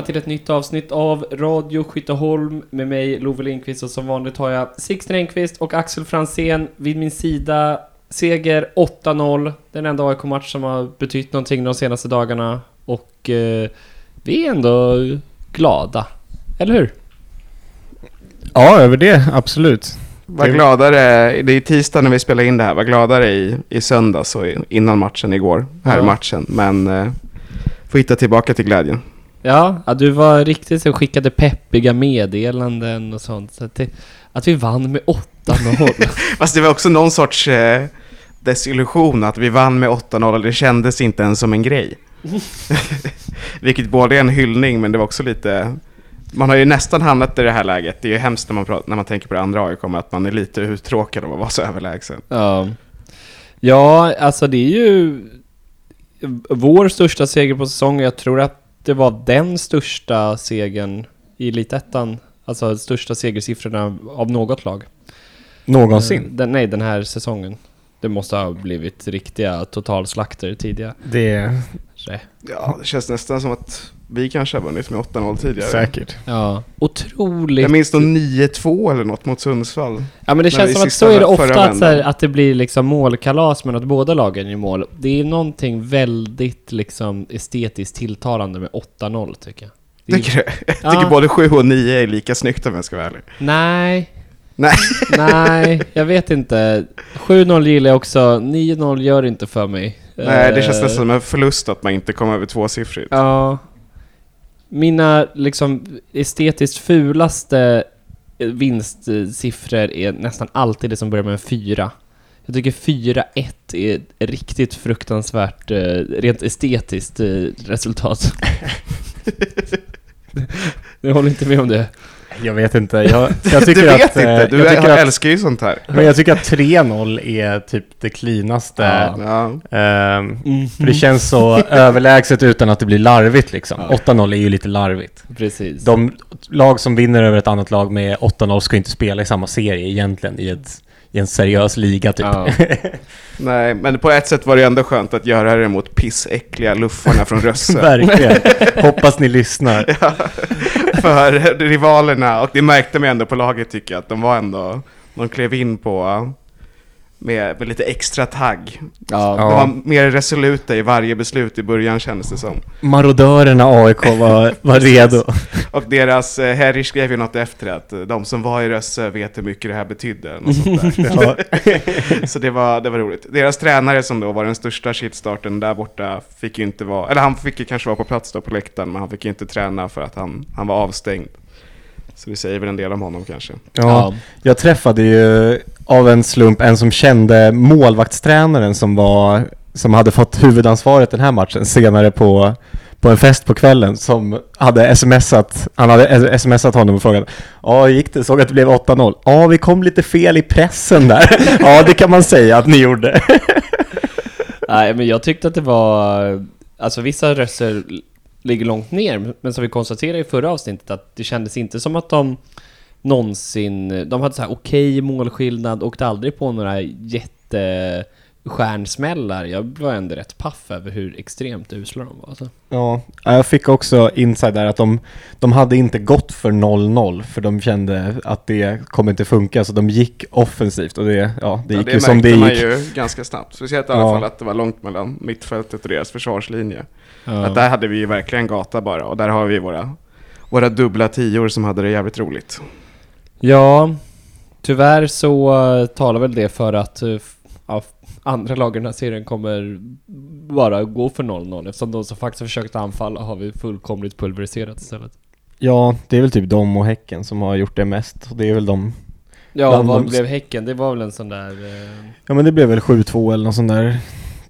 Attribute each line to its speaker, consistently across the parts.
Speaker 1: välkomna till ett nytt avsnitt av Radio Skytteholm med mig Love Lindqvist och som vanligt har jag Sixten Engqvist och Axel Fransén vid min sida. Seger 8-0, den enda AIK-match som har betytt någonting de senaste dagarna och eh, vi är ändå glada, eller hur?
Speaker 2: Ja, över det, absolut.
Speaker 3: Var gladare, det är tisdag när vi spelar in det här, var gladare i, i söndags och innan matchen igår, här
Speaker 1: Ja.
Speaker 3: matchen. Men eh, får hitta tillbaka till glädjen.
Speaker 1: Ja, ja du var riktigt så skickade peppiga meddelanden och sånt. Så att, det, att vi vann med 8-0.
Speaker 3: Fast det var också någon sorts eh, desillusion att vi vann med 8-0 och det kändes inte ens som en grej. Vilket både är en hyllning men det var också lite... Man har ju nästan hamnat i det här läget. Det är ju hemskt när man, pratar, när man tänker på det andra AIK, att man är lite uttråkad av att vara så överlägsen.
Speaker 1: Ja. Ja, alltså det är ju vår största seger på säsongen. Jag tror att det var den största segern i Elitettan. Alltså största segersiffrorna av något lag.
Speaker 2: Någonsin.
Speaker 1: Eh, Den, nej, den här säsongen. Det måste ha blivit riktiga totalslakter tidigare.
Speaker 2: Det
Speaker 3: Ja, det känns nästan som att vi kanske har vunnit med 8-0
Speaker 2: är
Speaker 3: tidigare.
Speaker 2: säkert.
Speaker 1: Ja, otroligt.
Speaker 3: Jag minns nog 9-2 eller något mot Sundsvall.
Speaker 1: Ja men det känns som att så är det ofta att, så här, att det blir liksom målkalas men att båda lagen är i mål. Det är någonting väldigt liksom estetiskt tilltalande med 8-0 tycker jag. Det är-
Speaker 3: Tycker du? Jag
Speaker 1: Ja.
Speaker 3: tycker både 7 och 9 är lika snyggt om jag ska vara ärlig.
Speaker 1: Nej,
Speaker 3: Nej.
Speaker 1: nej, jag vet inte. 7-0 gillar jag också, 9-0 gör inte för mig.
Speaker 3: Nej, det känns
Speaker 1: Eh,
Speaker 3: nästan som en förlust att man inte kom över tvåsiffrigt.
Speaker 1: Ja. Mina liksom estetiskt fulaste eh, vinstsiffror är nästan alltid det som börjar med en 4. Jag tycker 4-1 är riktigt fruktansvärt, eh, rent estetiskt eh, resultat. Jag håller inte med om det.
Speaker 2: Jag vet inte. Jag, jag tycker
Speaker 3: du vet
Speaker 2: att... eh,
Speaker 3: inte, du
Speaker 2: jag tycker att,
Speaker 3: älskar ju sånt här.
Speaker 2: men jag tycker att 3-0 är typ det cleanaste.
Speaker 1: Ja.
Speaker 3: Ja.
Speaker 2: Ehm,
Speaker 1: Mm.
Speaker 2: för det känns så överlägset utan att det blir larvigt liksom.
Speaker 1: Ja.
Speaker 2: 8-0 är ju lite larvigt.
Speaker 1: Precis.
Speaker 2: De lag som vinner över ett annat lag med 8-0 ska inte spela i samma serie egentligen i, ett, i en seriös liga typ.
Speaker 1: Ja.
Speaker 3: Nej, men på ett sätt var det ändå skönt att göra det mot pissäckliga luffarna från Rösse.
Speaker 2: Verkligen. Hoppas ni lyssnar.
Speaker 3: ja, för rivalerna, och det märkte man ändå på laget tycker jag, att de var ändå, de klev in på med, med lite extra tagg.
Speaker 1: Ja.
Speaker 3: De var mer resoluta i varje beslut i början kändes det som.
Speaker 2: Marodörerna AIK var, var redo.
Speaker 3: Och deras, eh, skrev ju något efter att de som var i Rösse vet hur mycket det här betydde. Så det var, det var roligt. Deras tränare som då var den största shitstarten där borta fick ju inte vara, eller han fick ju kanske vara på plats då på läktaren, men han fick ju inte träna för att han, han var avstängd. Så det säger väl en del om honom kanske.
Speaker 2: Ja, jag träffade ju av en slump en som kände målvaktstränaren som var som hade fått huvudansvaret den här matchen senare på, på en fest på kvällen som hade smsat, han hade smsat honom och frågat Ja, hur gick det? Såg att det blev 8-0. Ja, vi kom lite fel i pressen där. ja, det kan man säga att ni gjorde.
Speaker 1: Nej, men jag tyckte att det var... Alltså vissa röster ligger långt ner, men som vi konstaterade i förra avsnittet att det kändes inte som att de någonsin... De hade så här okej målskillnad, åkte aldrig på några jättestjärnsmällar. Jag var ändå rätt paff över hur extremt usla de var. Alltså.
Speaker 2: Ja, jag fick också inside där att de, de hade inte gått för 0-0 för de kände att det kommer inte funka så de gick offensivt och det, ja, det
Speaker 3: Ja,
Speaker 2: gick
Speaker 3: det
Speaker 2: ju som det
Speaker 3: märkte man
Speaker 2: gick.
Speaker 3: ju ganska snabbt. Speciellt i alla
Speaker 2: Ja.
Speaker 3: fall att det var långt mellan mittfältet och deras försvarslinje.
Speaker 1: Ja.
Speaker 3: Att där hade vi ju verkligen gata bara. Och där har vi våra, våra dubbla tior som hade det jävligt roligt.
Speaker 1: Ja, tyvärr så uh, talar väl det för att f- ja, andra lagen i den här serien kommer bara gå för 0-0 eftersom de som faktiskt försökt anfalla har vi fullkomligt pulveriserat istället.
Speaker 2: Ja, det är väl typ de och Häcken som har gjort det mest och det är väl de.
Speaker 1: Ja, vad
Speaker 2: de-
Speaker 1: blev Häcken? Det var väl en sån där... Uh,
Speaker 2: Ja men det blev väl 7-2 eller något sånt där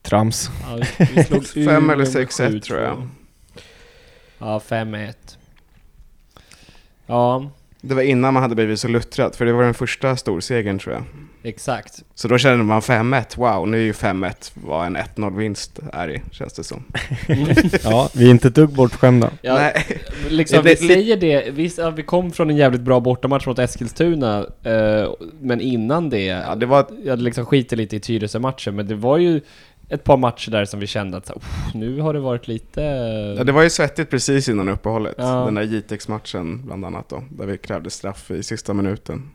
Speaker 2: trams.
Speaker 1: ja, vi slog
Speaker 3: Fem eller
Speaker 1: med
Speaker 3: 6-1
Speaker 1: 7-2.
Speaker 3: tror jag.
Speaker 1: Ja, 5-1. Ja,
Speaker 3: Det var innan man hade blivit så luttrad, för det var den första storsegern tror jag.
Speaker 1: exakt.
Speaker 3: Så då kände man 5-1, wow, nu är ju 5-1 vad en 1-0-vinst är i, känns det som.
Speaker 2: Ja, vi är inte ett dugg bortskämda.
Speaker 1: Ja,
Speaker 3: Nej.
Speaker 1: Liksom, vi säger det, vi, ja, vi kom från en jävligt bra bortamatch mot Eskilstuna, eh, men innan det,
Speaker 3: Ja, det var,
Speaker 1: jag liksom skiter lite i Tyresö-matchen, men det var ju ett par matcher där som vi kände att så, här, "Uff, nu har det varit lite...
Speaker 3: Ja, det var ju svettigt precis innan uppehållet.
Speaker 1: Ja.
Speaker 3: Den där Jitex-matchen bland annat då, där vi krävde straff i sista minuten.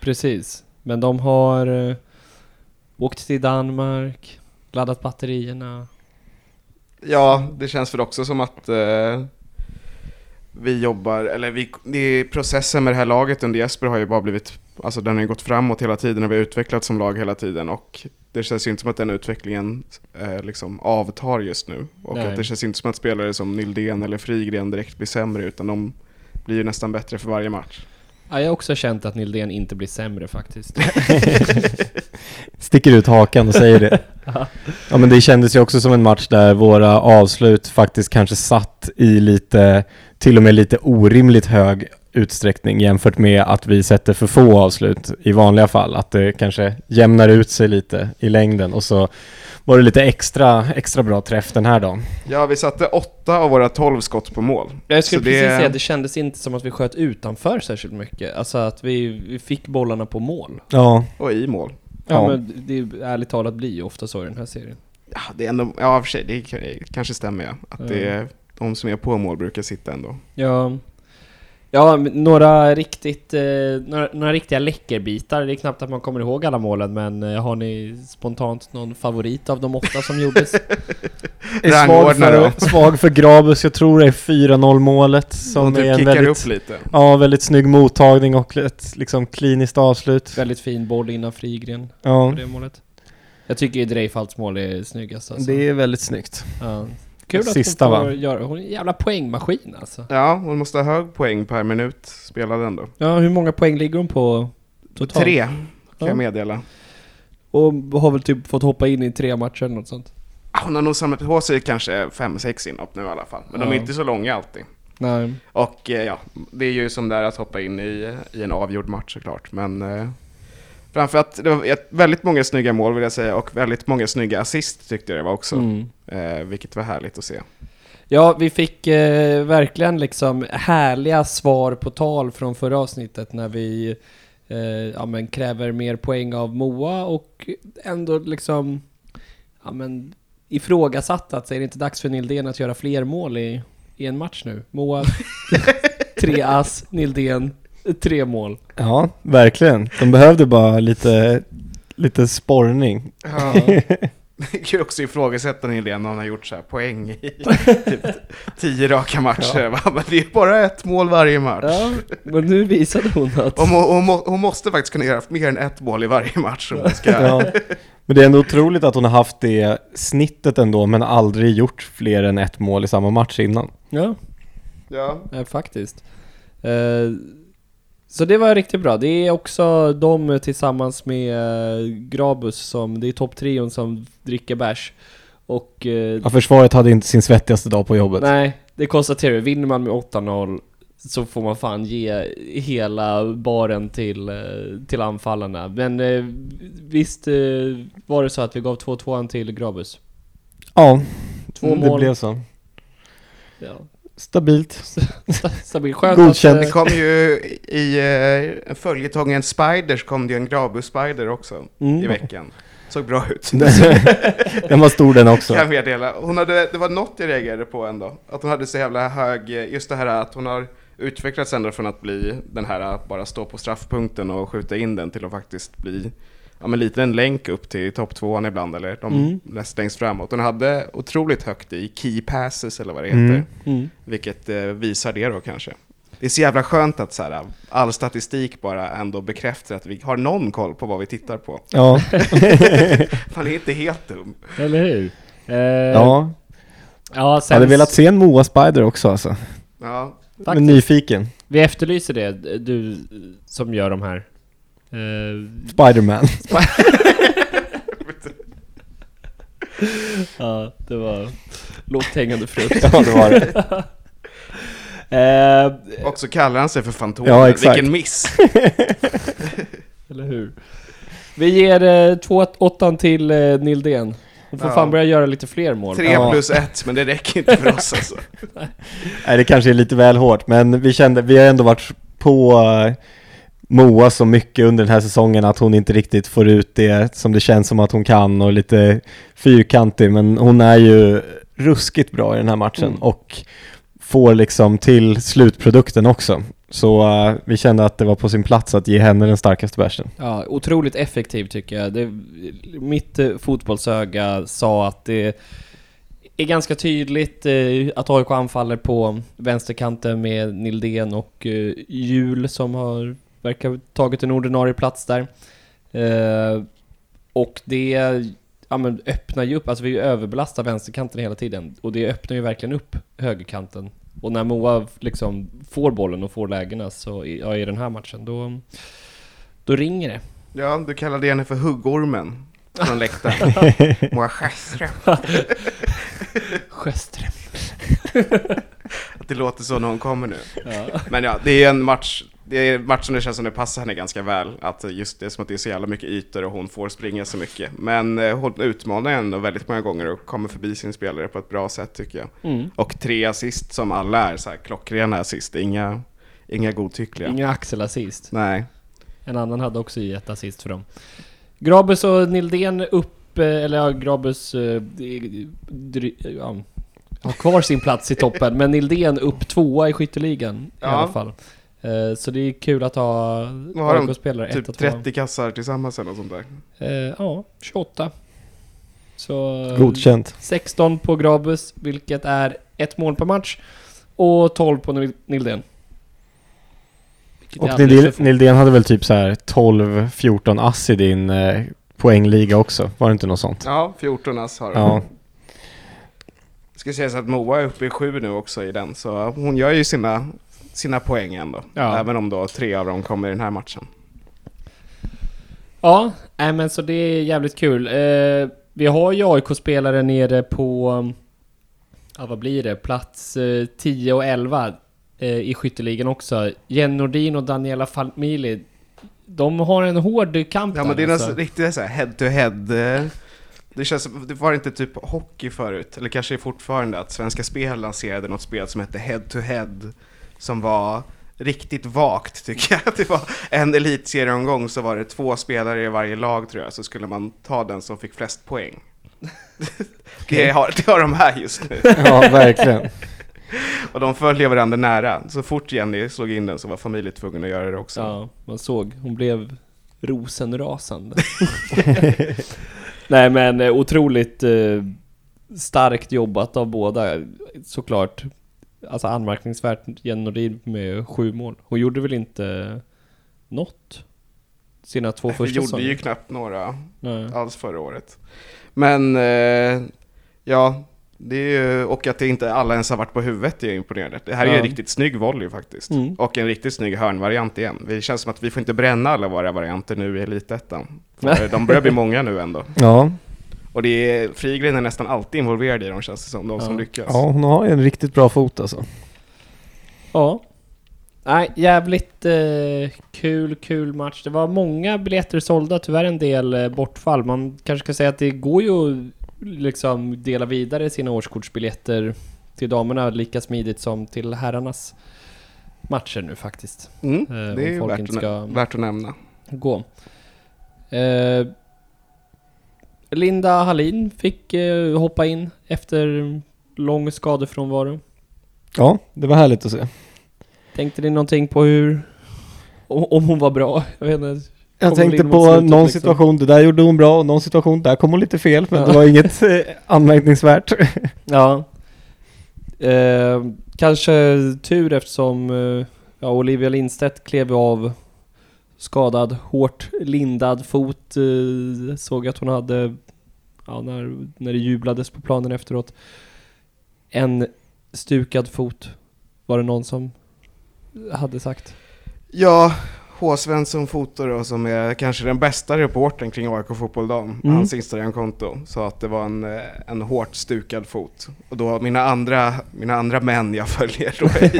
Speaker 1: Precis. Men de har eh, åkt till Danmark, laddat batterierna.
Speaker 3: Ja, det känns väl också som att eh, vi jobbar, eller vi, processen med det här laget under Jesper har ju bara blivit, alltså den har ju gått framåt hela tiden och vi har utvecklats som lag hela tiden och det känns ju inte som att den utvecklingen eh, liksom avtar just nu. Och
Speaker 1: Nej.
Speaker 3: att det känns inte som att spelare som Nildén eller Frigren direkt blir sämre utan de blir ju nästan bättre för varje match.
Speaker 1: Ja, jag har också känt att Nildén inte blir sämre faktiskt.
Speaker 2: Sticker ut hakan och säger det. Ja men det kändes ju också som en match där våra avslut faktiskt kanske satt i lite, till och med lite orimligt hög utsträckning jämfört med att vi sätter för få avslut i vanliga fall. Att det kanske jämnar ut sig lite i längden och så var det lite extra, extra bra träff den här dagen.
Speaker 3: Ja, vi satte åtta av våra tolv skott på mål.
Speaker 1: Jag skulle
Speaker 3: Så
Speaker 1: precis
Speaker 3: det-
Speaker 1: säga, det kändes inte som att vi sköt utanför särskilt mycket. Alltså att vi, vi fick bollarna på mål.
Speaker 2: Ja,
Speaker 3: Och i mål.
Speaker 1: Ja,
Speaker 2: Ja.
Speaker 1: men det är ärligt talat blir ju ofta så i den här serien.
Speaker 3: Ja, det är ändå, ja för sig, det kanske stämmer ja. Att
Speaker 1: Ja.
Speaker 3: det är, de som är på mål brukar sitta ändå.
Speaker 1: Ja, ja några riktigt, eh, några, några riktiga läckerbitar. Det är knappt att man kommer ihåg alla målen, men eh, har ni spontant någon favorit av de åtta som gjordes?
Speaker 2: är svag för, svag för Grabus, jag tror det är 4-0 målet som
Speaker 3: Som
Speaker 2: är
Speaker 3: typ
Speaker 2: en väldigt,
Speaker 3: upp lite.
Speaker 2: ja, väldigt snygg mottagning och ett liksom kliniskt avslut.
Speaker 1: Väldigt fin boll innan Frigren
Speaker 2: Ja,
Speaker 1: på det målet. Jag tycker ju Dreifalds mål är snyggast alltså.
Speaker 2: det är väldigt snyggt.
Speaker 1: ja. Kul att
Speaker 2: Sista,
Speaker 1: hon får
Speaker 2: va?
Speaker 1: göra, hon är en jävla poängmaskin alltså.
Speaker 3: Ja, hon måste ha hög poäng per minut spelad ändå.
Speaker 1: Ja, hur många poäng ligger hon på totalt?
Speaker 3: Tre, kan
Speaker 1: Ja.
Speaker 3: jag meddela.
Speaker 1: Och har väl typ fått hoppa in i tre matcher eller något sånt.
Speaker 3: Ah, Hon har nog samlat på sig kanske fem, sex inhopp nu i alla fall. Men de är
Speaker 1: Ja.
Speaker 3: inte så långa alltid.
Speaker 1: Nej.
Speaker 3: Och eh, ja, det är ju som där att hoppa in i, i en avgjord match såklart. Men eh, framförallt, det var väldigt många snygga mål vill jag säga och väldigt många snygga assist tyckte jag det var också.
Speaker 1: Mm.
Speaker 3: Eh, vilket var härligt att se.
Speaker 1: Ja, vi fick eh, verkligen liksom härliga svar på tal från förra avsnittet när vi eh, ja, men kräver mer poäng av Moa och ändå liksom ja, men ifrågasatt att är det inte dags för Nildén att göra fler mål i, i en match nu? Moa, tre ass, Nildén, tre mål.
Speaker 2: Ja, verkligen. De behövde bara lite, lite sporrning.
Speaker 3: Ja. Det kan ju också ifrågasätta en idé när han har gjort så här poäng i typ tio raka matcher. va? Men det är bara ett mål varje match.
Speaker 1: Ja, men nu visade hon att...
Speaker 3: Hon, hon, hon måste faktiskt kunna göra mer än ett mål i varje match om ska...
Speaker 2: Ja. Men det är ändå otroligt att hon har haft det snittet ändå, men aldrig gjort fler än ett mål i samma match innan.
Speaker 1: Ja,
Speaker 3: Ja.
Speaker 1: Nej, faktiskt. Eh, så det var riktigt bra. Det är också de tillsammans med eh, Grabus som, det är topptrion som dricker bärs. Och eh,
Speaker 2: Ja, försvaret hade inte sin svettigaste dag på jobbet.
Speaker 1: nej, det konstaterar vi. Vinner man med 8-0 så får man fan ge hela baren till, eh, till anfallarna. Men visst var det så att vi gav 2-2 till Grabus?
Speaker 2: Ja,
Speaker 1: Två
Speaker 2: det
Speaker 1: mål.
Speaker 2: blev så.
Speaker 1: Ja.
Speaker 2: Stabilt.
Speaker 1: sta- Stabilt. Skönt
Speaker 2: Godkänt.
Speaker 1: att...
Speaker 3: Det
Speaker 1: eh,
Speaker 3: kom ju i uh, följetongen Spiders kom det ju en Grabus-spider också
Speaker 1: Mm.
Speaker 3: i veckan. Såg bra ut.
Speaker 2: Den var stor den också.
Speaker 3: Kan meddela. Hon hade, det var något jag reagerade på ändå. Att hon hade så jävla hög, just det här att hon har utvecklats ändå från att bli den här att bara stå på straffpunkten och skjuta in den till att faktiskt bli ja, men lite en länk upp till topp tvåan ibland eller de
Speaker 1: Mm.
Speaker 3: näst längst framåt. Hon hade otroligt högt i key passes eller vad det heter.
Speaker 2: Mm.
Speaker 1: Mm.
Speaker 3: Vilket eh, visar det då kanske. Det är så jävla skönt att så här, all statistik bara ändå bekräftar att vi har någon koll på vad vi tittar på.
Speaker 2: Ja.
Speaker 3: Man är inte helt dum.
Speaker 1: Eller hur? Eh,
Speaker 2: ja.
Speaker 1: ja sen,
Speaker 2: Hade velat se en Moa Spider också alltså.
Speaker 3: Ja,
Speaker 2: Men
Speaker 1: Faktiskt.
Speaker 2: nyfiken.
Speaker 1: Vi efterlyser det, du som gör de här. Eh,
Speaker 2: Spiderman.
Speaker 1: ja, det var lågt hängande frukt.
Speaker 2: ja, det var det.
Speaker 1: Eh,
Speaker 3: och så kallar han sig för Fantomen.
Speaker 2: Ja, exakt.
Speaker 3: Vilken miss!
Speaker 1: eller hur? Vi ger eh, 2-8 till eh, Nildén. Hon får
Speaker 3: Ja.
Speaker 1: fan börja göra lite fler mål.
Speaker 3: Tre
Speaker 2: Ja.
Speaker 3: plus ett, men det räcker inte för oss alltså.
Speaker 2: Nej, det kanske är lite väl hårt, men vi kände, vi har ändå varit på, eh, Moa så mycket under den här säsongen att hon inte riktigt får ut det som det känns som att hon kan och lite fyrkantig men hon är ju ruskigt bra i den här matchen
Speaker 1: Mm.
Speaker 2: och får liksom till slutprodukten också. Så eh, vi kände att det var på sin plats att ge henne den starkaste bärsen.
Speaker 1: Ja, otroligt effektiv tycker jag. Det, mitt eh, fotbollsöga sa att det är ganska tydligt eh, att AIK anfaller på vänsterkanten med Nildén och eh, Jul som har verkar ha tagit en ordinarie plats där. Eh, och det ja, men öppnar ju upp, alltså vi överbelastar vänsterkanten hela tiden och det öppnar ju verkligen upp högerkanten. Och när Moa liksom får bollen och får lägena så i, ja, i den här matchen då, då ringer det.
Speaker 3: Ja, du kallade henne för huggormen från läktaren. Moa Sjöström.
Speaker 1: Sjöström.
Speaker 3: Att det låter så när hon kommer nu.
Speaker 1: Ja.
Speaker 3: Men ja, det är en match, det är en match som det känns som det passar henne ganska väl. Att just det som att det är så jävla mycket ytor och hon får springa så mycket. Men eh, hon utmanar ändå väldigt många gånger och kommer förbi sin spelare på ett bra sätt tycker jag.
Speaker 1: Mm.
Speaker 3: Och tre assist som alla är så här klockrena assist, inga, inga godtyckliga.
Speaker 1: Inga axelassist.
Speaker 3: Nej.
Speaker 1: En annan hade också i ett assist för dem. Grabus och Nildén upp, eh, eller ja, Grabus eh, dry- ja, har kvar sin plats i toppen, men Nildén upp tvåa i skytteligan i
Speaker 3: Ja.
Speaker 1: alla fall. Eh, Så det är kul att ha? AIK-spelare
Speaker 3: Typ
Speaker 1: 1 2
Speaker 3: 30 kassar tillsammans eller något sånt där.
Speaker 1: Eh, Ja, 28. Så eh,
Speaker 2: Godkänt.
Speaker 1: 16 på Grabus, vilket är ett mål per match. Och 12 på Nil- Nildén.
Speaker 2: Och Nildén, hade väl typ så här 12-14 ass i din eh, poängliga också? Var det inte något sånt?
Speaker 3: Ja, 14 ass har de.
Speaker 2: Ja.
Speaker 3: Ska sägas att Moa är uppe i sju nu också i den, så hon gör ju sina, sina poäng ändå.
Speaker 1: Ja.
Speaker 3: Även om då tre av dem kommer i den här matchen.
Speaker 1: Ja, nej, men så det är jävligt kul. Eh, vi har ju AIK-spelare nere på, ja vad blir det, plats eh, 10 och 11 eh, i skytteligan också. Jenny Nordin och Daniela Falmili, de har en hård kamp
Speaker 3: Ja men det är
Speaker 1: alltså.
Speaker 3: nästan riktigt så här head to head. eh, Det känns det var inte typ hockey förut, eller kanske är fortfarande att Svenska Spel lanserade något spel som hette head to head. Som var riktigt vagt tycker jag. Det var en elitserieomgång så var det två spelare i varje lag tror jag, så skulle man ta den som fick flest poäng. Det, har, det har de här just nu.
Speaker 2: ja, verkligen.
Speaker 3: Och de följer varandra nära. Så fort Jenny slog in den så var familjen tvungen att göra det också.
Speaker 1: Ja, man såg. Hon blev rosenrasande. Nej men eh, otroligt eh, starkt jobbat av båda såklart. Alltså anmärkningsvärt Jenny Nordin med sju mål. Hon gjorde väl inte något sina två första
Speaker 3: gjorde
Speaker 1: säsonger?
Speaker 3: ju knappt några
Speaker 1: Nej.
Speaker 3: alls förra året. Men eh, ja, det är ju, och att det inte alla ens har varit på huvudet är imponerande. Det här är ju
Speaker 1: Ja.
Speaker 3: en riktigt snygg volley faktiskt.
Speaker 1: Mm.
Speaker 3: Och en riktigt snygg hörnvariant igen. Det känns som att vi får inte bränna alla våra varianter nu i Elitettan. De börjar bli många nu ändå.
Speaker 2: Ja,
Speaker 3: Och det är, Frigren är nästan alltid involverad i dem känns det som, de som
Speaker 1: Ja.
Speaker 3: lyckas.
Speaker 2: ja, hon har ju en riktigt bra fot alltså.
Speaker 1: Ja. Nej, jävligt eh, kul, kul match. Det var många biljetter sålda, tyvärr en del eh, bortfall. Man kanske ska säga att det går ju att liksom dela vidare sina årskortsbiljetter till damerna lika smidigt som till herrarnas matcher nu faktiskt.
Speaker 3: Mm,
Speaker 1: Eh,
Speaker 3: det är värt,
Speaker 1: ska-
Speaker 3: värt att nämna.
Speaker 1: Gå. Eh, Linda Hallin fick eh, hoppa in efter lång skadefrånvaro.
Speaker 2: Ja, det var härligt att se.
Speaker 1: Tänkte ni någonting på hur... Om hon var bra? Jag vet inte.
Speaker 2: Jag tänkte på
Speaker 1: slutet,
Speaker 2: någon
Speaker 1: liksom.
Speaker 2: situation, det där gjorde hon bra, och någon situation, där kom hon lite fel, men
Speaker 1: Ja.
Speaker 2: det var inget eh, anmärkningsvärt.
Speaker 1: Ja. Eh, kanske tur eftersom eh, ja, Olivia Lindstedt klev av skadad, hårt lindad fot. Eh, såg att hon hade, ja, när, när det jublades på planen efteråt, en stukad fot. Var det någon som hade sagt.
Speaker 3: Ja, H. Svensson Foto då, som är kanske den bästa reportern kring AIK Fotboll Dam,
Speaker 1: Mm.
Speaker 3: hans Instagramkonto, sa att det var en, eh, en hårt stukad fot. Och då mina andra, mina andra män jag följer då i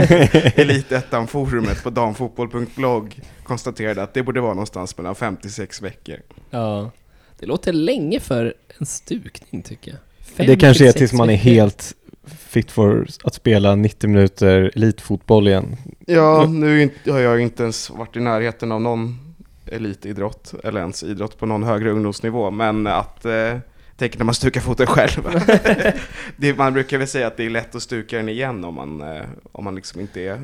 Speaker 3: Elitettan-forumet på damfotboll.blogg konstaterade att det borde vara någonstans mellan 56 veckor.
Speaker 1: Ja. Det låter länge för en stukning tycker jag.
Speaker 2: Det kanske är tills man är helt fit for att spela 90 minuter elitfotboll igen.
Speaker 3: Ja, nu har jag inte ens varit i närheten av någon elitidrott, eller ens idrott på någon högre ungdomsnivå, men att eh, Tänk när man stukar foten själv. det, man brukar väl säga att det är lätt att stuka den igen om man, eh, om man liksom inte är,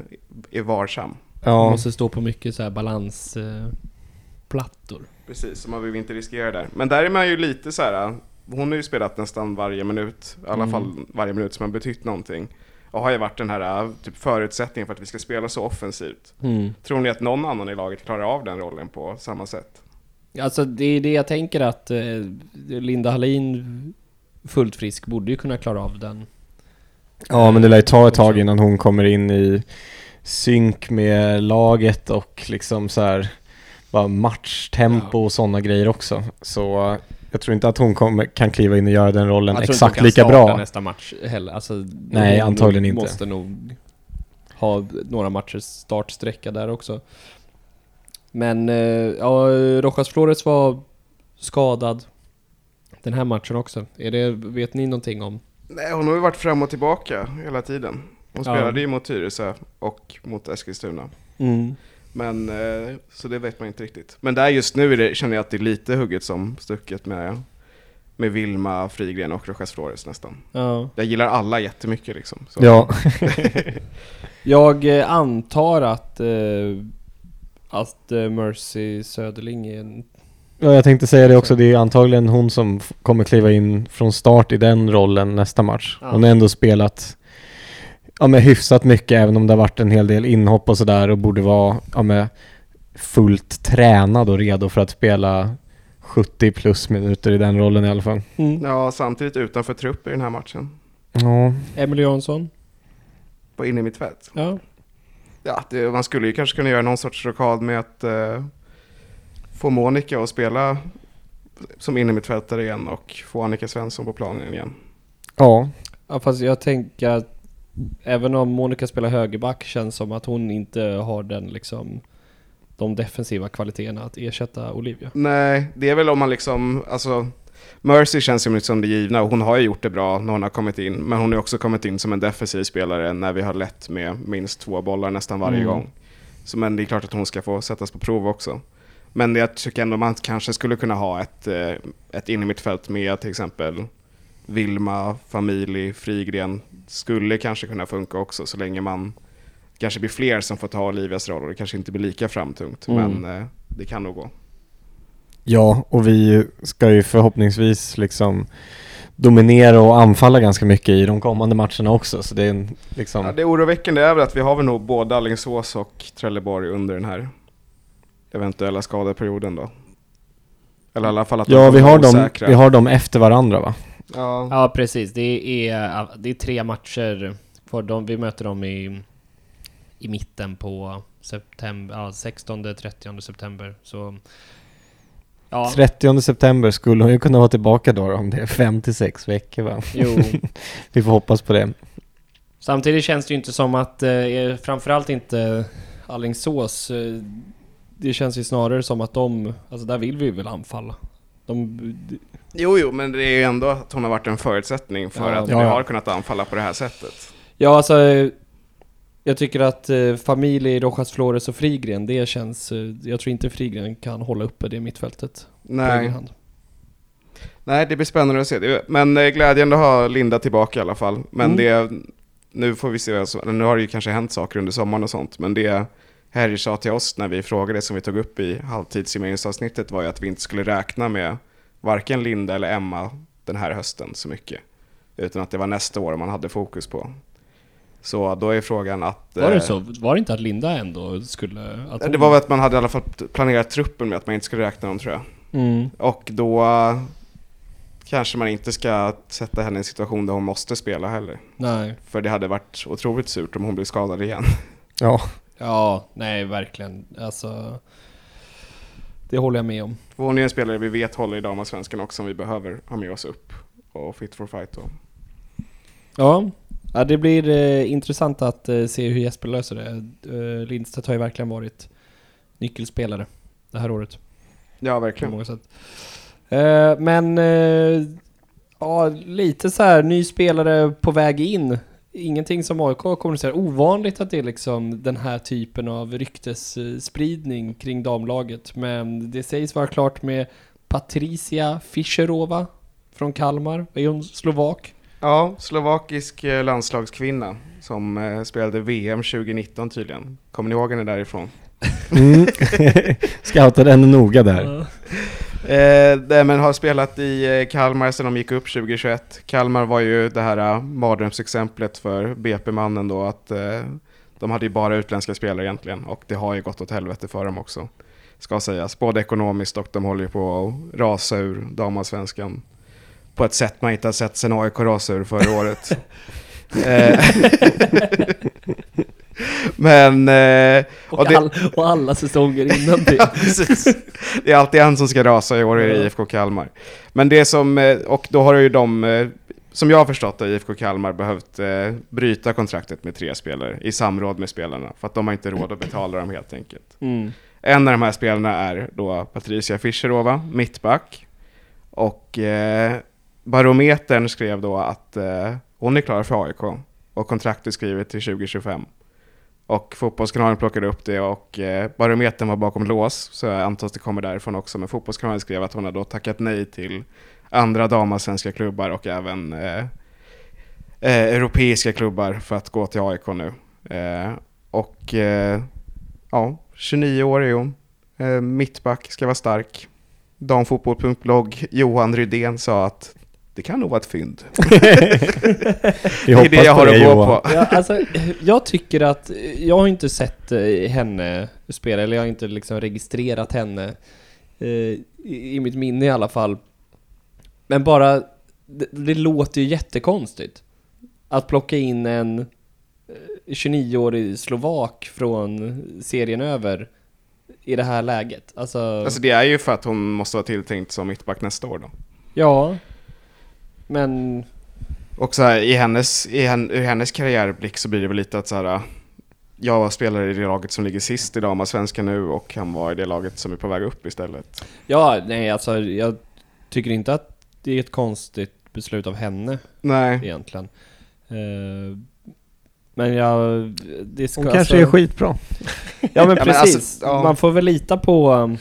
Speaker 3: är varsam.
Speaker 1: Man
Speaker 2: Ja,
Speaker 1: måste stå på mycket så här balansplattor.
Speaker 3: Precis, så man vill inte riskera det. Men där är man ju lite så här. Hon har ju spelat nästan varje minut, i alla
Speaker 1: Mm.
Speaker 3: fall varje minut som har betytt någonting. Och har ju varit den här typ förutsättningen för att vi ska spela så offensivt.
Speaker 1: Mm.
Speaker 3: Tror ni att någon annan i laget klarar av den rollen på samma sätt?
Speaker 1: Alltså det är det jag tänker att eh, Linda Hallin fullt frisk borde ju kunna klara av den.
Speaker 2: ja men det lär ju ta ett tag innan hon kommer in i synk med laget och liksom så här bara matchtempo och sådana grejer också. Så jag tror inte att hon kommer, kan kliva in och göra den rollen
Speaker 1: Jag tror inte
Speaker 2: exakt
Speaker 1: hon kan
Speaker 2: lika bra.
Speaker 1: nästa match heller. Alltså,
Speaker 2: Nej,
Speaker 1: hon
Speaker 2: antagligen inte.
Speaker 1: måste nog ha några matchers startsträcka där också. Men eh, ja, Rojas Flores var skadad den här matchen också. Är det, vet ni någonting om?
Speaker 3: Nej, hon har ju varit fram och tillbaka hela tiden. Hon
Speaker 1: Ja.
Speaker 3: spelade ju mot Tyresö och mot Eskilstuna. Men, eh, så det vet man inte riktigt. Men där just nu är det, känner jag att det är lite hugget som stucket med, med Vilma, Frigren och Rojas Flores nästan.
Speaker 1: Ja.
Speaker 3: Jag gillar alla jättemycket liksom. Så.
Speaker 2: Ja,
Speaker 1: Jag eh, antar att, eh, att Mercy Söderling är en...
Speaker 2: ja, jag tänkte säga det också. Det är antagligen hon som kommer kliva in från start i den rollen nästa match.
Speaker 1: Ja.
Speaker 2: Hon har ändå spelat ja, med hyfsat mycket även om det har varit en hel del inhopp och sådär och borde vara ja, med fullt tränad och redo för att spela 70 plus minuter i den rollen i alla fall.
Speaker 3: Ja, samtidigt utanför trupp i den här matchen.
Speaker 2: Ja,
Speaker 1: Emily Jansson.
Speaker 3: På inne i mitt fält.
Speaker 1: Ja.
Speaker 3: Ja, det, man skulle ju kanske kunna göra någon sorts rockad med att eh, få Monica att spela som inne i mitt fältare igen och få Annika Svensson på planen igen.
Speaker 2: ja,
Speaker 1: ja, fast jag tänker att även om Monica spelar högerback känns som att hon inte har den liksom de defensiva kvaliteterna att ersätta Olivia.
Speaker 3: Nej, det är väl om man liksom, alltså Mercy känns ju som det givna och hon har ju gjort det bra när hon har kommit in. Men hon har också kommit in som en defensiv spelare när vi har lett med minst två bollar nästan varje
Speaker 1: Mm.
Speaker 3: gång. Så men det är klart att hon ska få sättas på prov också. Men jag tycker ändå man kanske skulle kunna ha ett, eh, ett in i mitt fält med till exempel Vilma, Famili, Frigren. Skulle kanske kunna funka också så länge man kanske blir fler som får ta Olivias roll och det kanske inte blir lika framtungt.
Speaker 1: Mm.
Speaker 3: Men eh, det kan nog gå.
Speaker 2: ja, och vi ska ju förhoppningsvis liksom dominera och anfalla ganska mycket i de kommande matcherna också. Så det är en, liksom...
Speaker 3: Ja, det oroväckande är väl att vi har väl nog både Alingsås och Trelleborg under den här eventuella skadeperioden då. Eller i alla fall att
Speaker 2: Ja, vi har, dem, vi har dem efter varandra va?
Speaker 3: Ja.
Speaker 1: Ja precis, det är, det är tre matcher för dem. Vi möter dem i, i mitten på september, ja, 16-30 september. Så ja,
Speaker 2: 30 september skulle hon ju kunna vara tillbaka då, om det är 5 till 6 veckor va?
Speaker 1: jo.
Speaker 2: Vi får hoppas på det.
Speaker 1: Samtidigt känns det ju inte som att, eh, framförallt inte Alingsås, eh, det känns ju snarare som att de, alltså där vill vi väl anfalla. De,
Speaker 3: Jo, jo, men det är ju ändå att hon har varit en förutsättning för
Speaker 1: Ja.
Speaker 3: att vi
Speaker 2: Ja,
Speaker 3: har kunnat anfalla på det här sättet.
Speaker 1: ja alltså, jag tycker att eh, familj Rojas Flores och Frigren, det känns, eh, jag tror inte Frigren kan hålla uppe det mittfältet
Speaker 3: Nej, nej det blir spännande att se. Men eh, glädjande att ha Linda tillbaka i alla fall. Men
Speaker 1: Mm.
Speaker 3: det, nu får vi se, nu har det ju kanske hänt saker under sommaren och sånt, men det Harry sa till oss när vi frågade som vi tog upp i halvtidssummeringsavsnittet var ju att vi inte skulle räkna med varken Linda eller Emma den här hösten så mycket. Utan att det var nästa år man hade fokus på. Så då är frågan att...
Speaker 1: Var det
Speaker 3: eh,
Speaker 1: så? Var det inte att Linda ändå skulle... Att hon-
Speaker 3: Det var väl att man hade i alla fall planerat truppen med att man inte skulle räkna dem tror jag.
Speaker 1: Mm.
Speaker 3: Och då eh, kanske man inte ska sätta henne i en situation där hon måste spela heller.
Speaker 1: Nej.
Speaker 3: För det hade varit otroligt surt om hon blir skadad igen.
Speaker 2: Ja,
Speaker 1: Ja, nej verkligen. Alltså... Det håller jag med om.
Speaker 3: Är en spelare vi vet håller i damallsvenskan också som vi behöver ha med oss upp. Och fit for fight då.
Speaker 1: Ja, ja det blir eh, intressant att eh, se hur Jesper löser det. Eh, Lindstedt har ju verkligen varit nyckelspelare det här året.
Speaker 3: Ja,
Speaker 1: På
Speaker 3: verkligen.
Speaker 1: många sätt. Eh, men... Eh, Ja, lite så här ny spelare på väg in. Ingenting som AIK kommunicerar. Ovanligt att det är liksom den här typen av ryktesspridning kring damlaget. Men det sägs vara klart med Patricia Fischerova från Kalmar. Är hon slovak?
Speaker 3: Ja, slovakisk eh, landslagskvinna som eh, spelade VM 2019 tydligen. Kommer ni ihåg henne därifrån?
Speaker 2: Mm. Scoutade henne noga där.
Speaker 3: Eh, men har spelat i eh, Kalmar sedan de gick upp 2021. Kalmar var ju det här uh, mardrömsexemplet för BP-mannen då att eh, de hade ju bara utländska spelare egentligen och det har ju gått åt helvete för dem också. Ska sägas, både ekonomiskt och de håller ju på att rasa ur damallsvenskan på ett sätt man inte har sett sen AIK rasade ur förra året. Men... Eh,
Speaker 1: Och,
Speaker 3: och det-
Speaker 1: all, och alla säsonger innan det.
Speaker 3: Ja, precis. Det är alltid en som ska rasa i år det IFK Kalmar. Men det som, eh, och då har ju de, eh, som jag har förstått det, IFK Kalmar behövt eh, bryta kontraktet med tre spelare i samråd med spelarna. För att de har inte råd att betala dem helt enkelt.
Speaker 1: Mm.
Speaker 3: En av de här spelarna är då Patricia Fischerova, mittback. Och eh, Barometern skrev då att eh, hon är klar för AIK. Och kontraktet skrivet till 2025. Och Fotbollskanalen plockade upp det och eh, Barometern var bakom lås. Så jag antar att det kommer därifrån också. Men Fotbollskanalen skrev att hon har då tackat nej till andra damallsvenska klubbar och även eh, eh, europeiska klubbar för att gå till AIK nu. Eh, och eh, ja, 29 år är hon. Eh, mittback, ska vara stark. Damfotboll.blogg, Johan Rydén sa att det kan nog vara ett fynd. Det är
Speaker 2: hoppas
Speaker 3: det jag har att gå
Speaker 2: Johan.
Speaker 3: på.
Speaker 1: Ja, alltså, jag tycker att, jag har inte sett eh, henne spela, eller jag har inte liksom registrerat henne eh, i, i mitt minne i alla fall. Men bara, det, det låter ju jättekonstigt. Att plocka in en eh, 29-årig slovak från serien över i det här läget. Alltså,
Speaker 3: Alltså det är ju för att hon måste vara tilltänkt som mittback nästa år då.
Speaker 1: ja. Men,
Speaker 3: Och så här, i hennes, i hen, ur hennes karriärblick så blir det väl lite att så här, jag spelar i det laget som ligger sist i damallsvenskan nu och han var i det laget som är på väg upp istället.
Speaker 1: ja, nej alltså jag tycker inte att det är ett konstigt beslut av henne.
Speaker 3: Nej,
Speaker 1: egentligen. Eh, men jag... Det ska,
Speaker 2: Hon kanske är skitbra.
Speaker 1: Ja men
Speaker 3: Ja, men
Speaker 1: precis.
Speaker 3: alltså, ja.
Speaker 1: Man får väl lita på, um,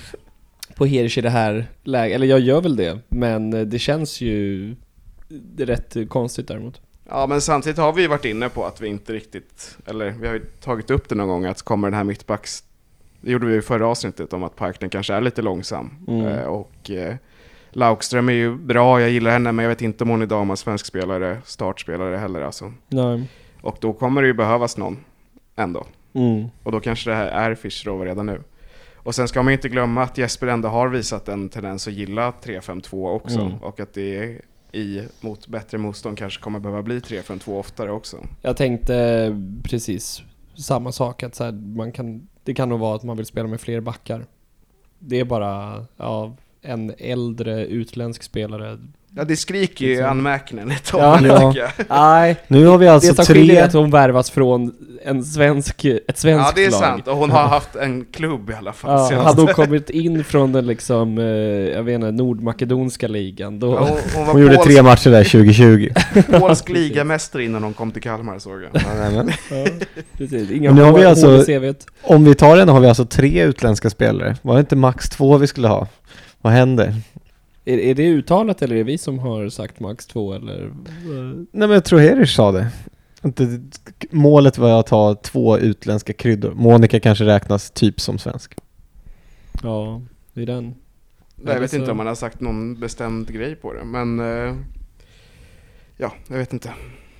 Speaker 1: på Hirsch i det här läget. Eller jag gör väl det. Men det känns ju det är rätt konstigt däremot.
Speaker 3: Ja, men samtidigt har vi ju varit inne på att vi inte riktigt, eller vi har ju tagit upp det någon gång, att kommer den här mittbacks... Det gjorde vi i förra avsnittet om att Parknen kanske är lite långsam.
Speaker 1: Mm.
Speaker 3: Eh, och eh, Laukström är ju bra, jag gillar henne, men jag vet inte om hon är damallsvensk spelare, startspelare heller alltså.
Speaker 1: Nej.
Speaker 3: Och då kommer det ju behövas någon ändå.
Speaker 1: Mm.
Speaker 3: Och då kanske det här är Fischerova redan nu. Och sen ska man ju inte glömma att Jesper ändå har visat en tendens att gilla 3-5-2 också.
Speaker 1: Mm.
Speaker 3: Och att det i mot bättre motstånd kanske kommer behöva bli 3-5-2 oftare också.
Speaker 1: Jag tänkte precis samma sak. Att så här, man kan, det kan nog vara att man vill spela med fler backar. Det är bara ja, en äldre utländsk spelare.
Speaker 3: Ja, det skriker ju
Speaker 1: Liksom.
Speaker 3: anmärkningen ett
Speaker 1: Ja.
Speaker 3: tag.
Speaker 2: Ja.
Speaker 3: tycker jag.
Speaker 1: Nej,
Speaker 2: Nu har vi alltså
Speaker 1: det som skiljer är
Speaker 2: tre...
Speaker 1: att hon värvas från en svensk, ett svenskt
Speaker 3: Ja, det är
Speaker 1: lag.
Speaker 3: sant. Och hon har haft en klubb i alla fall.
Speaker 1: Ja,
Speaker 3: senast.
Speaker 1: hade hon kommit in från den liksom, eh, jag vet inte, nordmakedonska ligan då...
Speaker 3: Ja, hon, hon var
Speaker 2: Hon gjorde
Speaker 3: polsk,
Speaker 2: tre matcher där 2020.
Speaker 3: polsk ligamästare innan hon kom till Kalmar såg jag.
Speaker 2: Ja, nej, men.
Speaker 1: Ja, precis. Inga
Speaker 2: nu har vi alltså-. Om vi tar den har vi alltså tre utländska spelare. Var det inte max två vi skulle ha? Vad händer?
Speaker 1: Är, är det uttalat eller är det vi som har sagt max två eller?
Speaker 2: Nej men jag tror Herish sa det. Inte, målet var att ha två utländska kryddor. Monica kanske räknas typ som svensk.
Speaker 1: Ja, det är den.
Speaker 3: Jag vet inte om man har sagt någon bestämd grej på det, men... eh, ja, jag vet inte.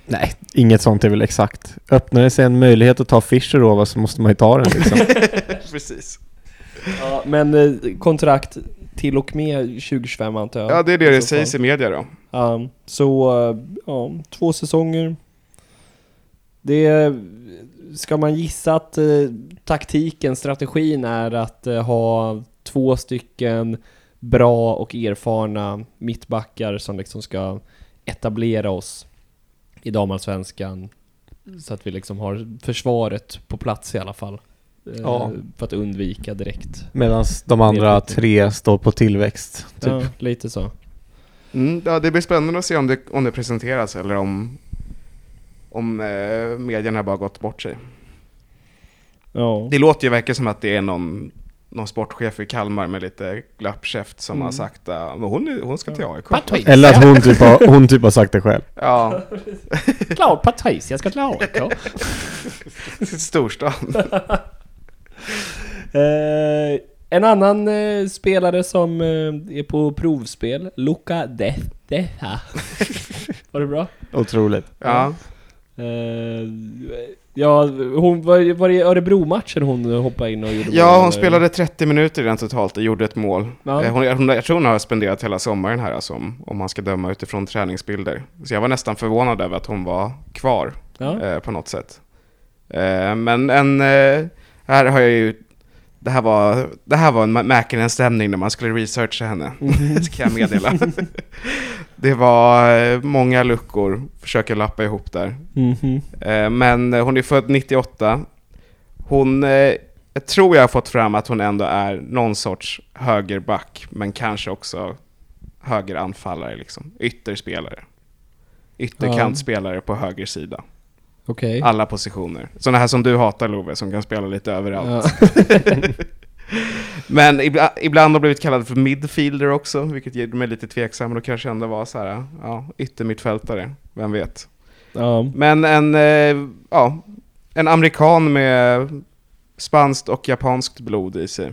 Speaker 2: Nej, inget sånt är väl exakt. Öppnar det sig en möjlighet att ta Fischer så måste man ju ta den liksom.
Speaker 3: Precis.
Speaker 1: Ja, men eh, kontrakt till och med 2025 antar jag.
Speaker 3: Ja, det är det det
Speaker 1: så
Speaker 3: sägs i media då.
Speaker 1: Ja, så eh, ja, två säsonger. Det ska man gissa att eh, taktiken, strategin är att eh, ha två stycken bra och erfarna mittbackar som liksom ska etablera oss i damallsvenskan så att vi liksom har försvaret på plats i alla fall. Eh,
Speaker 2: Ja.
Speaker 1: För att undvika direkt.
Speaker 2: Medan de andra tre står på tillväxt. Typ.
Speaker 1: Ja, lite så.
Speaker 3: Mm, ja, det blir spännande att se om det, om det presenteras eller om, om eh, medierna bara gått bort sig.
Speaker 1: Ja.
Speaker 3: Det låter ju verkligen som att det är någon, någon sportchef i Kalmar med lite glappkäft som
Speaker 1: Mm.
Speaker 3: har sagt att hon, är- hon ska till AIK.
Speaker 1: Patricia.
Speaker 2: Eller att hon typ har, hon typ har sagt det själv.
Speaker 3: Ja,
Speaker 1: Klart Patricia ska till AIK.
Speaker 3: storstan.
Speaker 1: Eh, en annan eh, spelare som eh, är på provspel, Luca De Deha. Var det bra?
Speaker 2: Otroligt.
Speaker 3: Ja.
Speaker 1: Eh, ja, hon var, var det i Örebro-matchen hon hoppade in och gjorde
Speaker 3: Ja,
Speaker 1: mål,
Speaker 3: hon
Speaker 1: eller?
Speaker 3: spelade 30 minuter redan totalt och gjorde ett mål.
Speaker 1: Ja.
Speaker 3: Eh, Hon, hon, jag tror hon har spenderat hela sommaren här alltså, om, om man ska döma utifrån träningsbilder. Så jag var nästan förvånad över att hon var kvar
Speaker 1: Ja.
Speaker 3: eh, på något sätt. Eh, men en, eh, här har jag ju, det här var, det här var en Mäkinen-stämning när man skulle researcha henne,
Speaker 1: Mhm.
Speaker 3: ska jag meddela. det var eh, många luckor, försöker lappa ihop där. Eh, Men hon är född 98. Hon, eh, jag tror jag har fått fram att hon ändå är någon sorts högerback, men kanske också högeranfallare, liksom. ytterspelare. Ytterkantspelare på höger sida.
Speaker 1: Okej.
Speaker 3: Alla positioner. Sådana här som du hatar Love, som kan spela lite överallt.
Speaker 1: Ja.
Speaker 3: Men ibla, ibland har blivit kallad för midfielder också, vilket ger mig lite tveksam. Då kanske ändå var så här, ja, yttermittfältare, vem vet.
Speaker 1: ja.
Speaker 3: Men en, eh, ja, en amerikan med spanskt och japanskt blod i sig.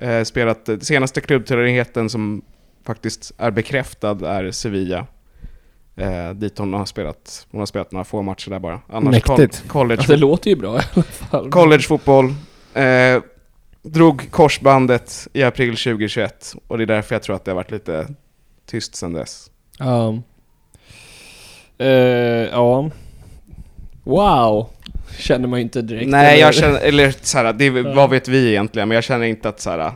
Speaker 3: Eh, spelat, eh, senaste klubbtillhörigheten som faktiskt är bekräftad är Sevilla. Eh, dit hon har spelat, hon har spelat några få matcher där bara. Annars
Speaker 2: Mäktigt.
Speaker 3: college,
Speaker 1: Ja, det låter ju bra i alla fall.
Speaker 3: collegefotboll. Eh, drog korsbandet i april 2021 och det är därför jag tror att det har varit lite tyst sedan dess.
Speaker 1: Ja. Eh, ja. Wow. Känner man ju inte direkt.
Speaker 3: Nej,
Speaker 1: eller?
Speaker 3: jag känner, eller såhär, det,
Speaker 1: Ja.
Speaker 3: vad vet vi egentligen? Men jag känner inte att såhär, äh,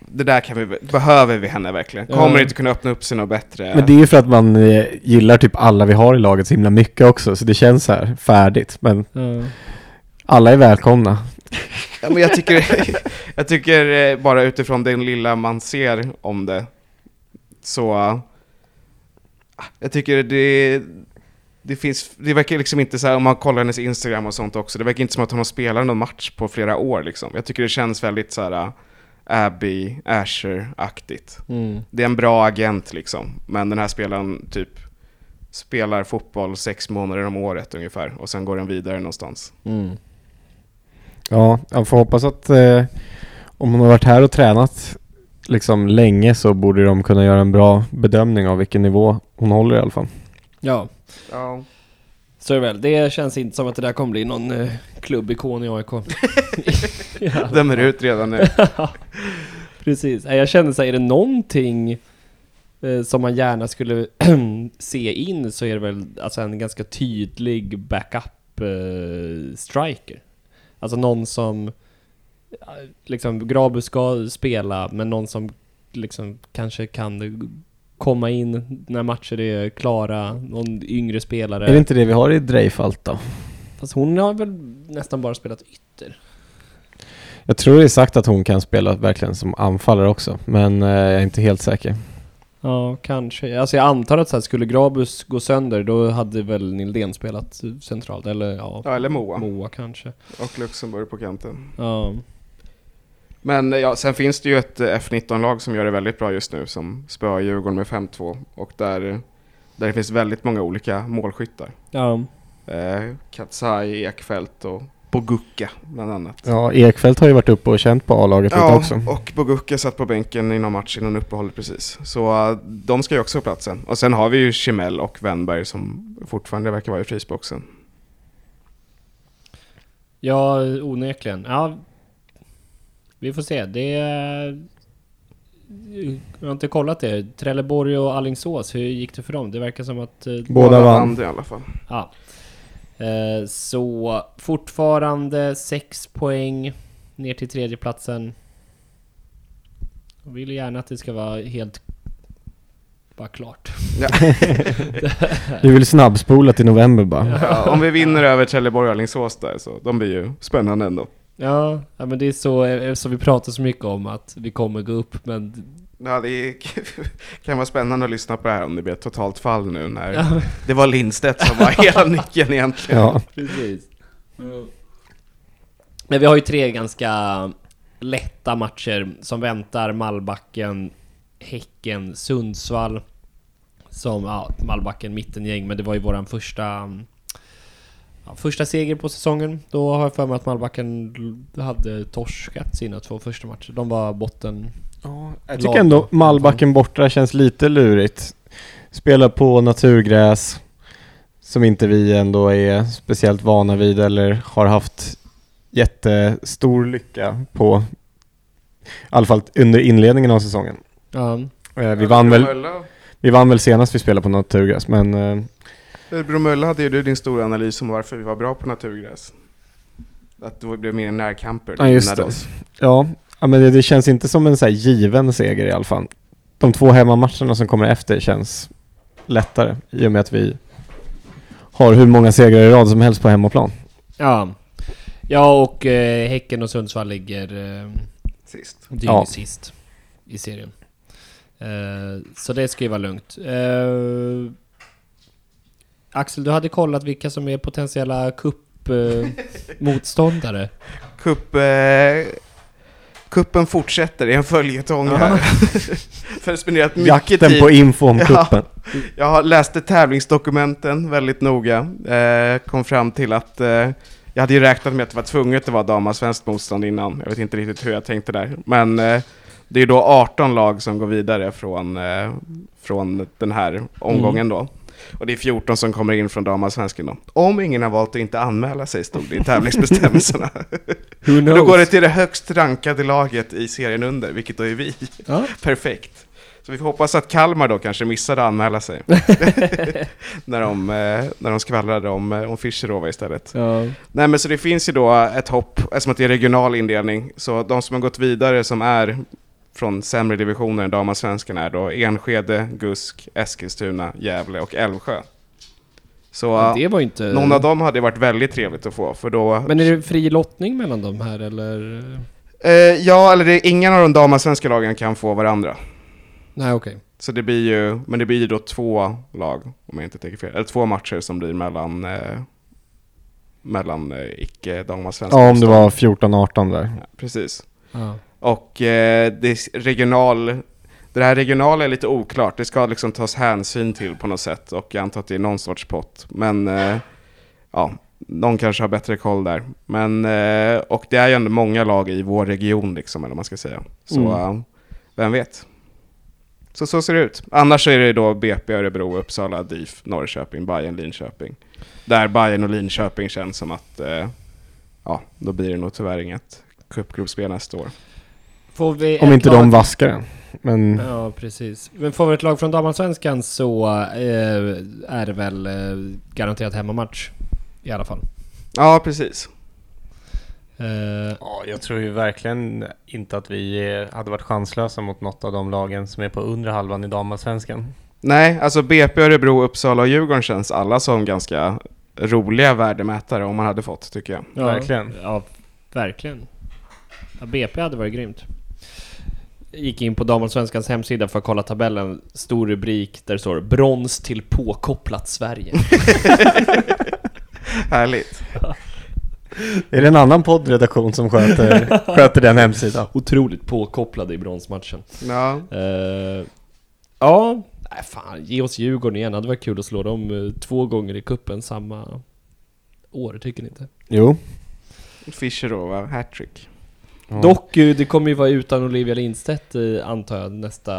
Speaker 3: det där kan vi, behöver vi henne verkligen?
Speaker 1: Ja.
Speaker 3: Kommer inte kunna öppna upp sig något bättre?
Speaker 2: Men det är ju för att man eh, gillar typ alla vi har i laget så himla mycket också, så det känns så här färdigt. Men
Speaker 1: Ja.
Speaker 2: alla är välkomna.
Speaker 3: Ja, men jag tycker, jag tycker eh, bara utifrån den lilla man ser om det, så... Jag tycker det... Det finns, det verkar liksom inte så här, om man kollar hennes Instagram och sånt också, det verkar inte som att hon har spelat någon match på flera år liksom. Jag tycker det känns väldigt så här Abby Asher-aktigt.
Speaker 1: Mm.
Speaker 3: Det är en bra agent liksom, men den här spelaren typ spelar fotboll sex månader om året ungefär och sen går den vidare någonstans.
Speaker 1: Mm.
Speaker 2: Ja, jag får hoppas att eh, om hon har varit här och tränat liksom länge så borde de kunna göra en bra bedömning av vilken nivå hon håller i alla fall.
Speaker 1: Ja,
Speaker 3: Ja.
Speaker 1: Så är det väl. Det känns inte som att det där kommer bli någon eh, klubbikon i AIK. ja.
Speaker 3: Dömer ut redan nu.
Speaker 1: Precis. Jag känner så här, är det någonting eh, som man gärna skulle se in så är det väl alltså en ganska tydlig backup eh, striker. Alltså någon som eh, liksom Grabus ska spela men någon som liksom kanske kan komma in när matcher är klara, någon yngre spelare.
Speaker 2: Är det inte det vi har i Dreifalt då?
Speaker 1: Fast hon har väl nästan bara spelat ytter.
Speaker 2: Jag tror det är sagt att hon kan spela verkligen som anfallare också, men eh, jag är inte helt säker.
Speaker 1: Ja, kanske. Alltså jag antar att så här, skulle Grabus gå sönder då hade väl Nildén spelat centralt, eller ja,
Speaker 3: Ja, eller Moa.
Speaker 1: Moa kanske.
Speaker 3: Och Luxemburg på kanten.
Speaker 1: Ja.
Speaker 3: Men eh, ja, sen finns det ju ett eh, F19-lag som gör det väldigt bra just nu, som spöar Djurgården med 5-2. Och där, där det finns väldigt många olika målskyttar.
Speaker 1: Ja.
Speaker 3: Eh, Katsai, Ekfeldt och Bogucka bland annat.
Speaker 2: Ja, Ekfeldt har ju varit uppe och känt på A-laget lite
Speaker 3: Ja,
Speaker 2: också.
Speaker 3: och Bogucka satt på bänken i någon match innan uppehållet precis. Så eh, de ska ju också på platsen. Och sen har vi ju Chimel och Wennberg som fortfarande verkar vara i frysboxen.
Speaker 1: Ja, onekligen. Ja. Vi får se. Det. Jag har inte kollat det. Trelleborg och Allingsås, hur gick det för dem? Det verkar som att... eh,
Speaker 2: Båda vann.
Speaker 3: i alla fall.
Speaker 1: Ja. Eh, Så fortfarande 6 poäng ner till tredjeplatsen. Jag vill gärna att det ska vara helt... Bara klart.
Speaker 2: Vi vill snabbspola till november bara.
Speaker 3: Ja, om vi vinner över Trelleborg och Alingsås där så de blir ju spännande ändå.
Speaker 1: Ja, ja men det är så, eh, så vi pratar så mycket om att vi kommer gå upp men
Speaker 3: Ja, det är, kan vara spännande att lyssna på det här om det blir ett totalt fall nu när
Speaker 1: Ja,
Speaker 3: det var Lindstedt som var hela nyckeln egentligen.
Speaker 2: Ja.
Speaker 1: precis. Men vi har ju tre ganska lätta matcher som väntar. Malbacken, Häcken, Sundsvall. Som, ja, Malbacken mittengäng, men det var ju våran första... Ja, första seger på säsongen. Då har jag för mig att Malbacken hade torskat sina två första matcher. De var botten...
Speaker 2: Jag tycker ändå Malbacken borta känns lite lurigt. Spela på naturgräs som inte vi ändå är speciellt vana vid eller har haft jättestor lycka på. I alla fall under inledningen av säsongen.
Speaker 1: Ja,
Speaker 2: Eh, Vi vann väl, vi vann väl senast vi spelade på naturgräs men eh,
Speaker 3: Bromölla hade ju din stora analys om varför vi var bra på naturgräs. Att det blev mer närkamper.
Speaker 2: Ja, just det.
Speaker 3: oss.
Speaker 2: ja, ja men det, det känns inte som en så här given seger i alla fall. De två hemmamatcherna som kommer efter känns lättare i och med att vi har hur många segrar i rad som helst på hemmaplan.
Speaker 1: ja. ja och eh, Häcken och Sundsvall ligger... Eh,
Speaker 3: Sist.
Speaker 2: Ja.
Speaker 1: ju sist i serien. Eh, så det ska ju vara lugnt. Eh, Axel, du hade kollat vilka som är potentiella cup-motståndare.
Speaker 3: Cup, eh, kuppen fortsätter, det är en följetong här. För jag spenderat mycket
Speaker 2: Jakten
Speaker 3: tid.
Speaker 2: på info om
Speaker 3: Ja.
Speaker 2: kuppen.
Speaker 3: Jag läste tävlingsdokumenten väldigt noga. Eh, kom fram till att eh, jag hade ju räknat med att det var tvunget att vara damallsvenskt motstånd innan. Jag vet inte riktigt hur jag tänkte där. Men eh, det är då 18 lag som går vidare från, eh, från den här omgången då. Och det är 14 som kommer in från damallsvenskan då. Om ingen har valt att inte anmäla sig stod det i tävlingsbestämmelserna.
Speaker 1: Who
Speaker 3: då går det till det högst rankade laget i serien under, vilket då är vi.
Speaker 1: Ja.
Speaker 3: Perfekt. Så vi får hoppas att Kalmar då kanske missade att anmäla sig. när, de, eh, när de skvallrade om, eh, om Fischerova istället.
Speaker 1: Ja.
Speaker 3: Nej men så det finns ju då ett hopp, eftersom att det är regional indelning. Så de som har gått vidare som är från sämre divisioner än damallsvenskan är då Enskede, Gusk, Eskilstuna, Gävle och Älvsjö. Så
Speaker 1: inte...
Speaker 3: någon av dem hade varit väldigt trevligt att få, för då...
Speaker 1: Men är det fri lottning mellan de här eller?
Speaker 3: Eh, ja, eller det är ingen av de damallsvenska lagen kan få varandra.
Speaker 1: Nej okej.
Speaker 3: Så det blir ju, men det blir ju då två lag, om jag inte tänker fel. Eller två matcher som blir mellan, eh, mellan eh, icke damallsvenska.
Speaker 2: Ja, om det var 14-18 där.
Speaker 3: Ja, precis.
Speaker 1: Ja.
Speaker 3: Och eh, det regional, det här regionala är lite oklart. Det ska liksom tas hänsyn till på något sätt. Och jag antar att det är någon sorts pott. Men eh, ja, någon kanske har bättre koll där. Men, eh, och det är ju ändå många lag i vår region liksom, eller vad man ska säga. Så
Speaker 2: Mm.
Speaker 3: eh, vem vet? Så så ser det ut. Annars så är det då BP, Örebro, Uppsala, DIF, Norrköping, Bayern, Linköping. Där Bayern och Linköping känns som att, eh, ja, då blir det nog tyvärr inget cupgruppspel nästa år.
Speaker 1: Får vi
Speaker 2: Om inte
Speaker 1: lag...
Speaker 2: de vaskar den. Men
Speaker 1: Ja, precis. Men får vi ett lag från damallsvenskan så eh, är det väl eh, garanterat hemmamatch. I alla fall.
Speaker 3: Ja, precis.
Speaker 1: Eh,
Speaker 2: Ja, jag tror ju verkligen inte att vi eh, hade varit chanslösa mot något av de lagen som är på undre halvan i damallsvenskan.
Speaker 3: Nej, alltså BP, Örebro, Uppsala och Djurgården känns alla som ganska roliga värdemätare om man hade fått, tycker jag.
Speaker 1: Ja,
Speaker 2: Verkligen.
Speaker 1: Ja, verkligen. Ja, BP hade varit grymt. Gick in på damallsvenskans hemsida för att kolla tabellen. Stor rubrik där det står Brons till påkopplat Sverige.
Speaker 3: Härligt.
Speaker 2: Är det en annan poddredaktion som sköter, sköter den hemsidan?
Speaker 1: Otroligt påkopplade i bronsmatchen.
Speaker 3: Ja,
Speaker 1: Eh, ja, nej fan, ge oss Djurgården igen. Det hade varit kul att slå dem eh, två gånger i kuppen samma år, tycker ni inte?
Speaker 2: Jo.
Speaker 3: Fischer då, va? Hattrick.
Speaker 2: Ja.
Speaker 1: Dock, eh, det kommer ju vara utan Olivia Lindstedt eh, antar jag nästa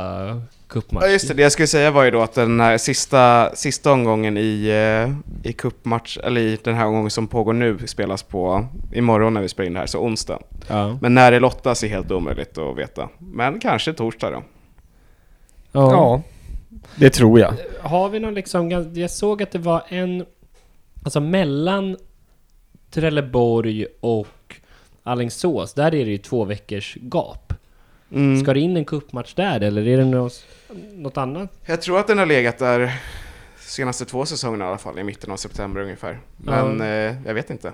Speaker 1: cupmatch.
Speaker 3: Ja, just det. Det jag skulle säga var ju då att den här sista, sista omgången i, eh, i cupmatch, eller i den här omgången som pågår nu, spelas på imorgon när vi spelar in det här, så onsdag.
Speaker 1: Ja.
Speaker 3: Men när det lottas är helt omöjligt att veta. Men kanske torsdag då.
Speaker 1: ja.
Speaker 2: Ja, det tror jag.
Speaker 1: Har vi någon liksom, jag såg att det var en, alltså mellan Trelleborg och Alingsås, där är det ju två veckors gap.
Speaker 3: Mm.
Speaker 1: Ska det in en cupmatch där eller är det något, något annat?
Speaker 3: Jag tror att den har legat där senaste två säsongerna i alla fall, i mitten av september ungefär. Men
Speaker 1: Ja.
Speaker 3: eh, jag vet inte.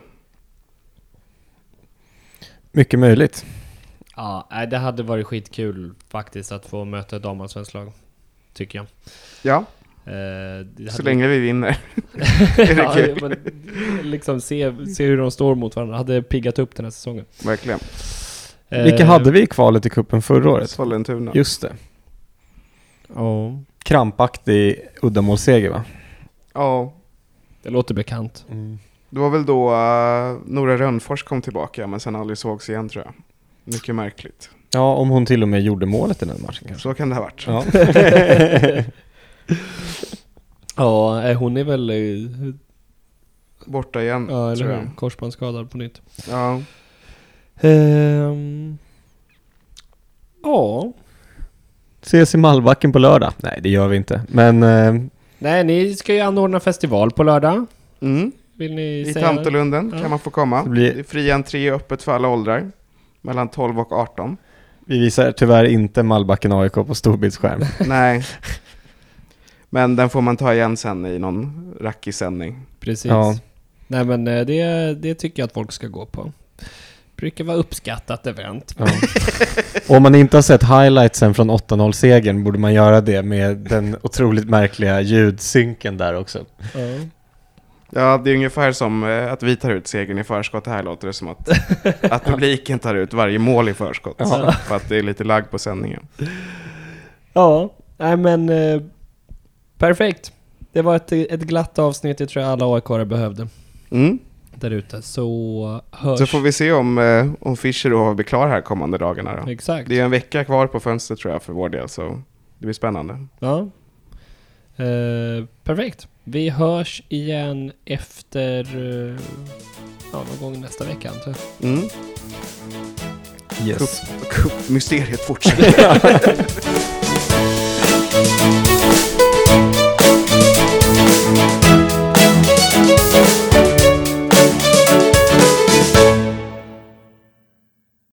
Speaker 2: Mycket möjligt.
Speaker 1: Ja, det hade varit skitkul faktiskt att få möta ett damallsvenskt lag. Tycker jag.
Speaker 3: Ja,
Speaker 1: Eh, det
Speaker 3: så länge vi vinner. är det
Speaker 1: ja,
Speaker 3: kul.
Speaker 1: men, liksom se, se hur de står mot varandra. Hade piggat upp den här säsongen.
Speaker 3: Verkligen.
Speaker 2: Vilka
Speaker 1: Eh,
Speaker 2: hade vi i kvalet i kuppen förra året?
Speaker 3: Sollentuna.
Speaker 2: Just det.
Speaker 1: Ja,
Speaker 2: Krampaktig uddamålsseger va?
Speaker 3: Ja,
Speaker 1: det låter bekant.
Speaker 3: det var väl då uh, Nora Rönnfors kom tillbaka men sen aldrig sågs igen tror jag. Mycket märkligt.
Speaker 2: Ja, om hon till och med gjorde målet i den matchen kanske.
Speaker 3: Så kan det ha varit.
Speaker 2: Ja.
Speaker 1: Ja, eh, hon är väl... eh,
Speaker 3: Borta igen,
Speaker 1: Ja, eller
Speaker 3: tror jag.
Speaker 1: hur? Korsbandsskadad på nytt.
Speaker 3: Ja.
Speaker 1: Ehm, ja.
Speaker 2: Ses i Malbacken på lördag? Nej, det gör vi inte. Men eh,
Speaker 1: Nej, ni ska ju anordna festival på lördag.
Speaker 3: Mm.
Speaker 1: Vill ni
Speaker 3: I
Speaker 1: säga?
Speaker 3: Tantolunden
Speaker 1: Ja.
Speaker 3: kan man få komma.
Speaker 2: Det blir-
Speaker 3: Det är fri entré öppet för alla åldrar. Mellan 12 och 18.
Speaker 2: vi visar tyvärr inte Malbacken AIK på storbildsskärm.
Speaker 3: Nej. Men den får man ta igen sen i någon rackig sändning.
Speaker 1: Precis.
Speaker 2: Ja.
Speaker 1: Nej men eh, det, det tycker jag att folk ska gå på. Brukar vara uppskattat event.
Speaker 2: Ja. Om man inte har sett highlightsen från 8-0-segern borde man göra det med den otroligt märkliga ljudsynken där också.
Speaker 1: Ja.
Speaker 3: Ja, det är ungefär som eh, att vi tar ut segern i förskott. Här låter det som att, att publiken tar ut varje mål i förskott.
Speaker 1: Ja.
Speaker 3: För att det är lite lagg på sändningen.
Speaker 1: Ja, nej men eh, perfekt. Det var ett, ett glatt avsnitt, det tror jag alla aik behövde
Speaker 3: Mm.
Speaker 1: där ute. Så hörs.
Speaker 3: Så får vi se om, eh, om Fischer och blir klar här kommande dagarna då.
Speaker 1: Exakt.
Speaker 3: Det är en vecka kvar på fönstret tror jag för vår del, så det blir spännande.
Speaker 1: Ja. Eh, perfekt. Vi hörs igen efter eh, ja, någon gång nästa vecka antar jag.
Speaker 3: Mm.
Speaker 2: Yes.
Speaker 3: Cup- Cup-mysteriet fortsätter.